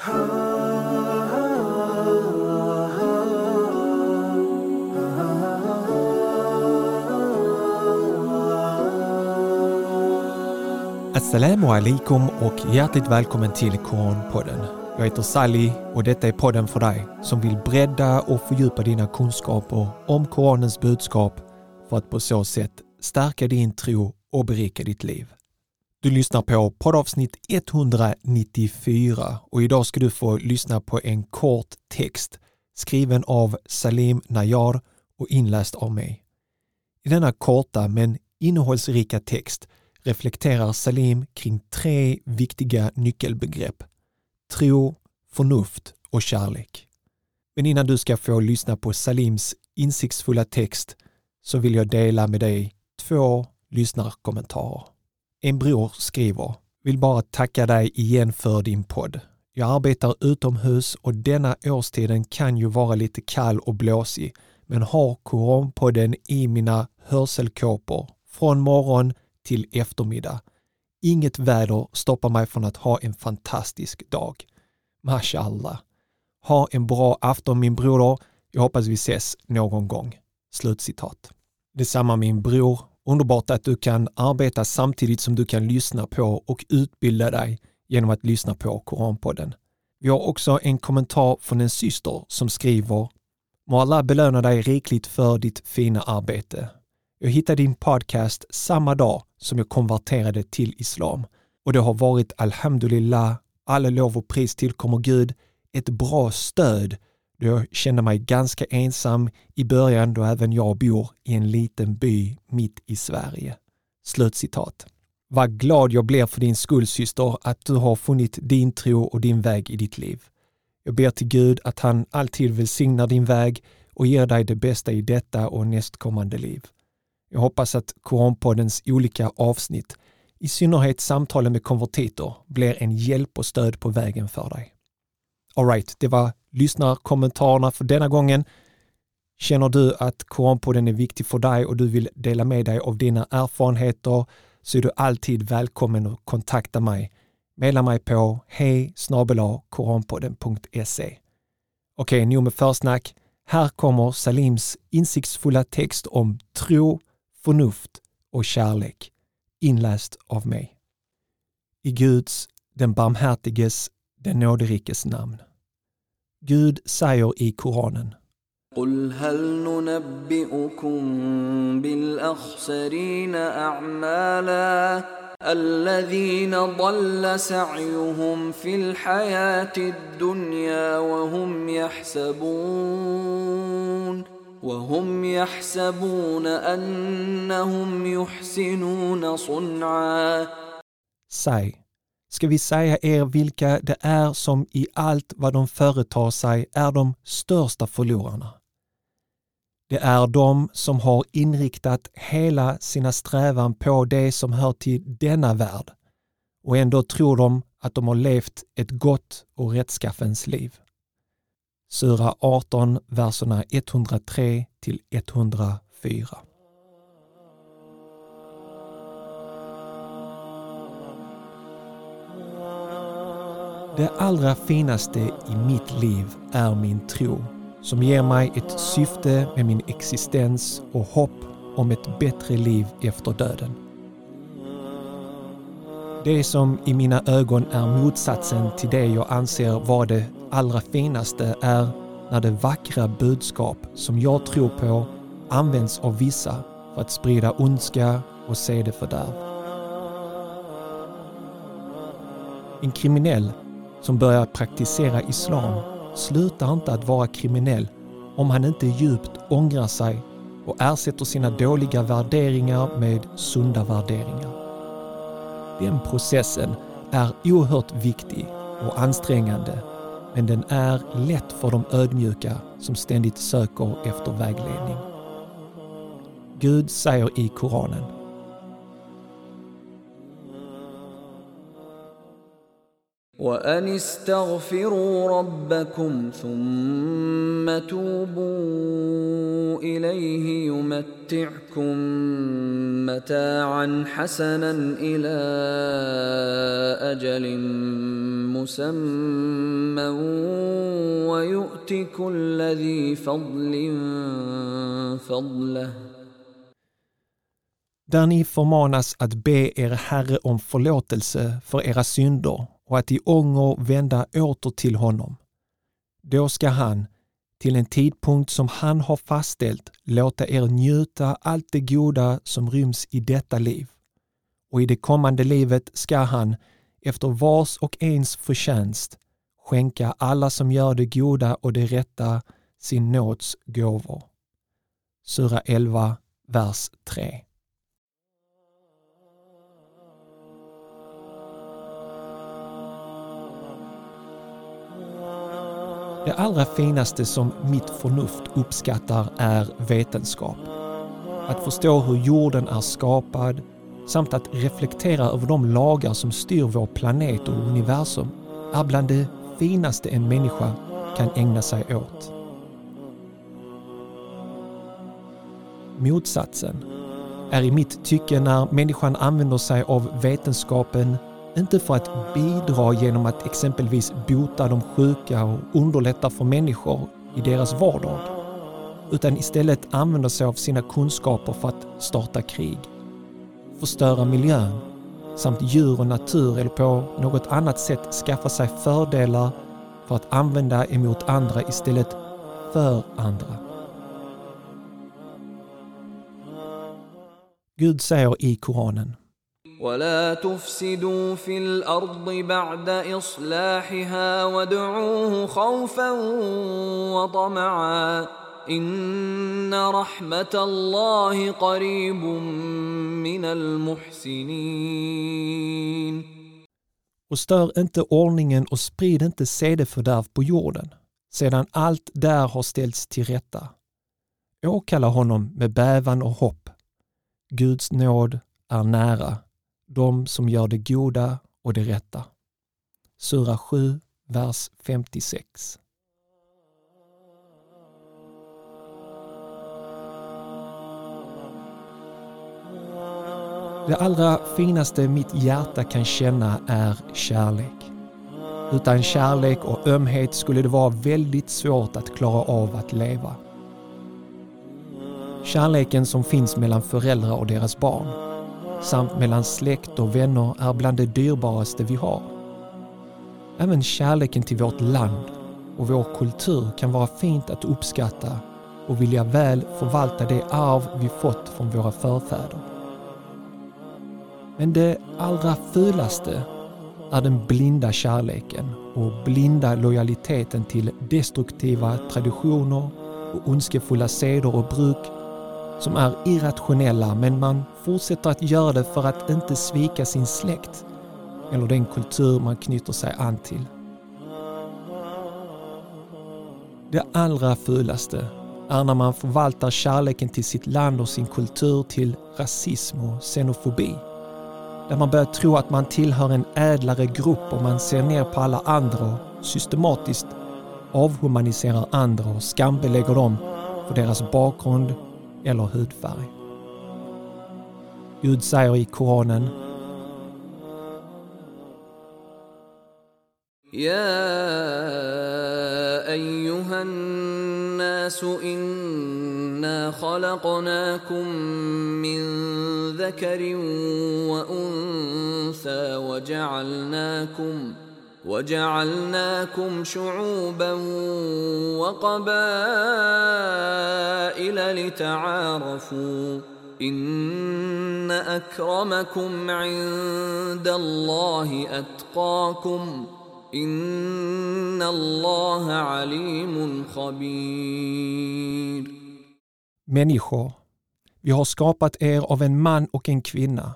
Assalamu alaikum och hjärtligt välkommen till Koranpodden. Jag heter Sally och detta är podden för dig som vill bredda och fördjupa dina kunskaper om Koranens budskap för att på så sätt stärka din tro och berika ditt liv. Du lyssnar på poddavsnitt 194 och idag ska du få lyssna på en kort text skriven av Salim Najar och inläst av mig. I denna korta men innehållsrika text reflekterar Salim kring tre viktiga nyckelbegrepp. Tro, förnuft och kärlek. Men innan du ska få lyssna på Salims insiktsfulla text så vill jag dela med dig två lyssnarkommentarer. En bror skriver vill bara tacka dig igen för din podd. Jag arbetar utomhus och denna årstiden kan ju vara lite kall och blåsig, men har Koranpodden i mina hörselkåpor från morgon till eftermiddag. Inget väder stoppar mig från att ha en fantastisk dag. Mashallah. Ha en bra afton min broder. Jag hoppas vi ses någon gång. Slutcitat. Detsamma min bror. Underbart att du kan arbeta samtidigt som du kan lyssna på och utbilda dig genom att lyssna på Koranpodden. Vi har också en kommentar från en syster som skriver Må Allah belöna dig rikligt för ditt fina arbete. Jag hittade din podcast samma dag som jag konverterade till islam och det har varit alhamdulillah, all lov och pris tillkommer Gud, ett bra stöd jag kände mig ganska ensam i början då även jag bor i en liten by mitt i Sverige. Slutcitat. Vad glad jag blir för din skull syster att du har funnit din tro och din väg i ditt liv. Jag ber till Gud att han alltid välsignar din väg och ger dig det bästa i detta och nästkommande liv. Jag hoppas att Koranpoddens olika avsnitt, i synnerhet samtalen med konvertiter, blir en hjälp och stöd på vägen för dig. Alright, det var lyssnarkommentarerna för denna gången. Känner du att Koranpodden är viktig för dig och du vill dela med dig av dina erfarenheter så är du alltid välkommen att kontakta mig. Maila mig på hej koranpodden.se. Okej, nu med försnack. Här kommer Salims insiktsfulla text om tro, förnuft och kärlek, inläst av mig. I Guds, den barmhärtiges, den nåderikes namn. Gud säger i Koranen. قل هل ننبئكم بالأخسرين أعمالا الذين ضل سعيهم في الحياة الدنيا وهم يحسبون وهم يحسبون أنهم يحسنون صنعا Säg, ska vi säga er vilka det är som i allt vad de företar sig är de största förlorarna? Det är de som har inriktat hela sina strävan på det som hör till denna värld och ändå tror de att de har levt ett gott och rättskaffens liv. Sura 18, verserna 103 till 104. Det allra finaste i mitt liv är min tro som ger mig ett syfte med min existens och hopp om ett bättre liv efter döden. Det som i mina ögon är motsatsen till det jag anser vara det allra finaste är när det vackra budskap som jag tror på används av vissa för att sprida ondska och fördärv. En kriminell som börjar praktisera islam slutar inte att vara kriminell om han inte djupt ångrar sig och ersätter sina dåliga värderingar med sunda värderingar. Den processen är oerhört viktig och ansträngande men den är lätt för de ödmjuka som ständigt söker efter vägledning. Gud säger i Koranen وأن استغفروا ربكم ثم توبوا إليه يمتعكم متاعا حسنا إلى أجل مسمى ويؤت كل ذي فضل فضله. Där ni förmanas att be er Herre om förlåtelse för era synder. Och att i ånger vända åter till honom. Då ska han, till en tidpunkt som han har fastställt, låta er njuta allt det goda som ryms i detta liv. Och i det kommande livet ska han, efter vars och ens förtjänst, skänka alla som gör det goda och det rätta sin nåds gåvor. Sura 11, vers 3. Det allra finaste som mitt förnuft uppskattar är vetenskap. Att förstå hur jorden är skapad samt att reflektera över de lagar som styr vår planet och universum är bland det finaste en människa kan ägna sig åt. Motsatsen är i mitt tycke när människan använder sig av vetenskapen inte för att bidra genom att exempelvis bota de sjuka och underlätta för människor i deras vardag, utan istället använder sig av sina kunskaper för att starta krig, förstöra miljön samt djur och natur eller på något annat sätt skaffa sig fördelar för att använda emot andra istället för andra. Gud säger i Koranen ولا تفسدوا في الارض بعد اصلاحها وادعوه خوفا وطمعا ان رحمه الله قريب من المحسنين Och stör inte ordningen och sprid inte sedefördärv på jorden, sedan allt där har ställts till rätta. Åkalla honom med bävan och hopp. Guds nåd är nära de som gör det goda och det rätta. Sura 7, vers 56. Det allra finaste mitt hjärta kan känna är kärlek. Utan kärlek och ömhet skulle det vara väldigt svårt att klara av att leva. Kärleken som finns mellan föräldrar och deras barn samt mellan släkt och vänner är bland det dyrbaraste vi har. Även kärleken till vårt land och vår kultur kan vara fint att uppskatta och vilja väl förvalta det arv vi fått från våra förfäder. Men det allra fulaste är den blinda kärleken och blinda lojaliteten till destruktiva traditioner och ondskefulla seder och bruk som är irrationella men man fortsätter att göra det för att inte svika sin släkt eller den kultur man knyter sig an till. Det allra fulaste är när man förvaltar kärleken till sitt land och sin kultur till rasism och xenofobi. Där man börjar tro att man tillhör en ädlare grupp och man ser ner på alla andra och systematiskt avhumaniserar andra och skambelägger dem för deras bakgrund eller hudfärg. Gud säger i Koranen يا أيها الناس إنا خلقناكم من ذكر وأنثى وجعلناكم وجعلناكم شعوبا وقبائل لتعارفوا ان اكرمكم عند الله اتقاكم ان الله عليم خبير Människor, vi har skapat er av en man och en kvinna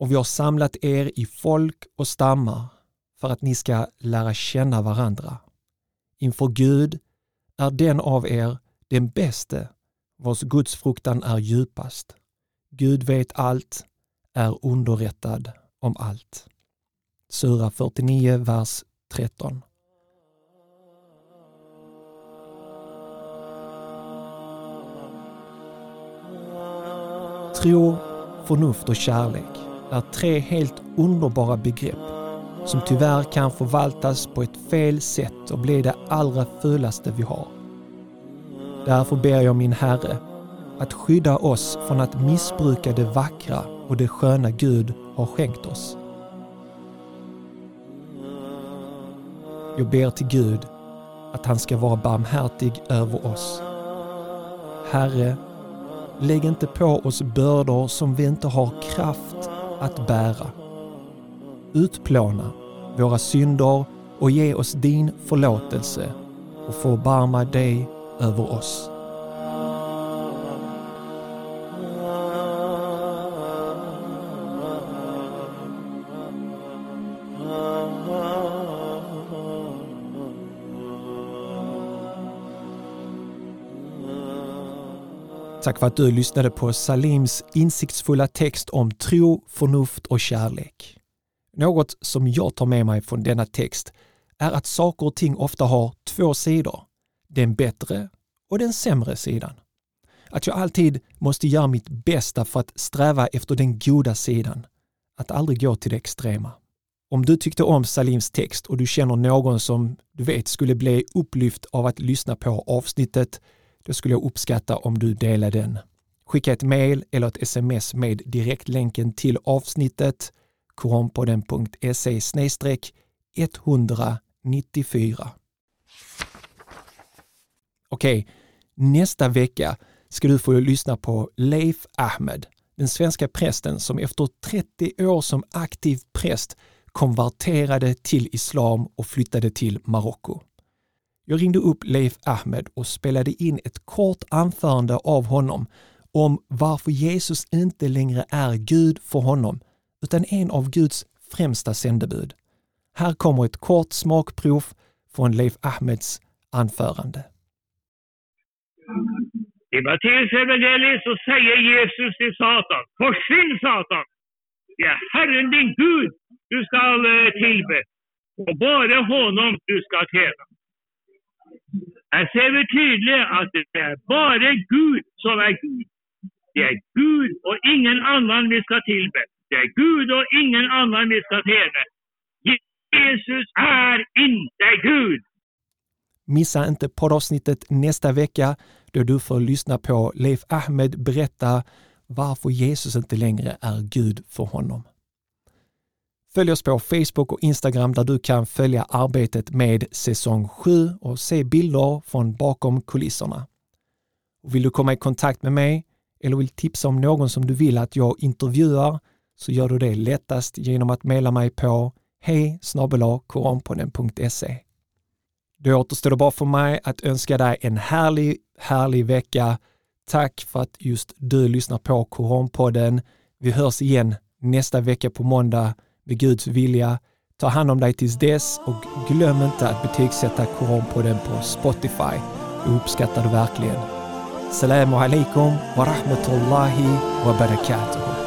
och vi har samlat er i folk och stammar för att ni ska lära känna varandra. Inför Gud är den av er den bäste vars gudsfruktan är djupast. Gud vet allt, är underrättad om allt. Sura 49, vers 13. Tro, förnuft och kärlek är tre helt underbara begrepp som tyvärr kan förvaltas på ett fel sätt och bli det allra fulaste vi har. Därför ber jag min Herre att skydda oss från att missbruka det vackra och det sköna Gud har skänkt oss. Jag ber till Gud att han ska vara barmhärtig över oss. Herre, lägg inte på oss bördor som vi inte har kraft att bära. Utplåna våra synder och ge oss din förlåtelse och förbarma dig över oss. Tack för att du lyssnade på Salims insiktsfulla text om tro, förnuft och kärlek. Något som jag tar med mig från denna text är att saker och ting ofta har två sidor. Den bättre och den sämre sidan. Att jag alltid måste göra mitt bästa för att sträva efter den goda sidan. Att aldrig gå till det extrema. Om du tyckte om Salims text och du känner någon som du vet skulle bli upplyft av att lyssna på avsnittet då skulle jag uppskatta om du delar den. Skicka ett mail eller ett sms med direktlänken till avsnittet koranpodden.se 194. Okej, nästa vecka ska du få lyssna på Leif Ahmed, den svenska prästen som efter 30 år som aktiv präst konverterade till islam och flyttade till Marocko. Jag ringde upp Leif Ahmed och spelade in ett kort anförande av honom om varför Jesus inte längre är Gud för honom, utan en av Guds främsta sändebud. Här kommer ett kort smakprov från Leif Ahmeds anförande. I Matteus evangeliet så säger Jesus till Satan, försvinn Satan! Det är Herren din Gud du ska eh, tillbe och bara honom du ska tjäna. Här ser vi tydligt att det är bara Gud som är Gud. Det är Gud och ingen annan vi ska tillbe. Det är Gud och ingen annan vi ska tjäna. Jesus är inte Gud. Missa inte poddavsnittet nästa vecka då du får lyssna på Leif Ahmed berätta varför Jesus inte längre är Gud för honom. Följ oss på Facebook och Instagram där du kan följa arbetet med säsong 7 och se bilder från bakom kulisserna. Och vill du komma i kontakt med mig eller vill tipsa om någon som du vill att jag intervjuar så gör du det lättast genom att mejla mig på hej koranpodden.se. Då återstår det bara för mig att önska dig en härlig, härlig vecka. Tack för att just du lyssnar på Koranpodden. Vi hörs igen nästa vecka på måndag med Guds vilja. Ta hand om dig tills dess och glöm inte att betygsätta Koranpodden på Spotify. Det uppskattar du verkligen. Salam alaikum wa rahmatullahi wa barakatuh.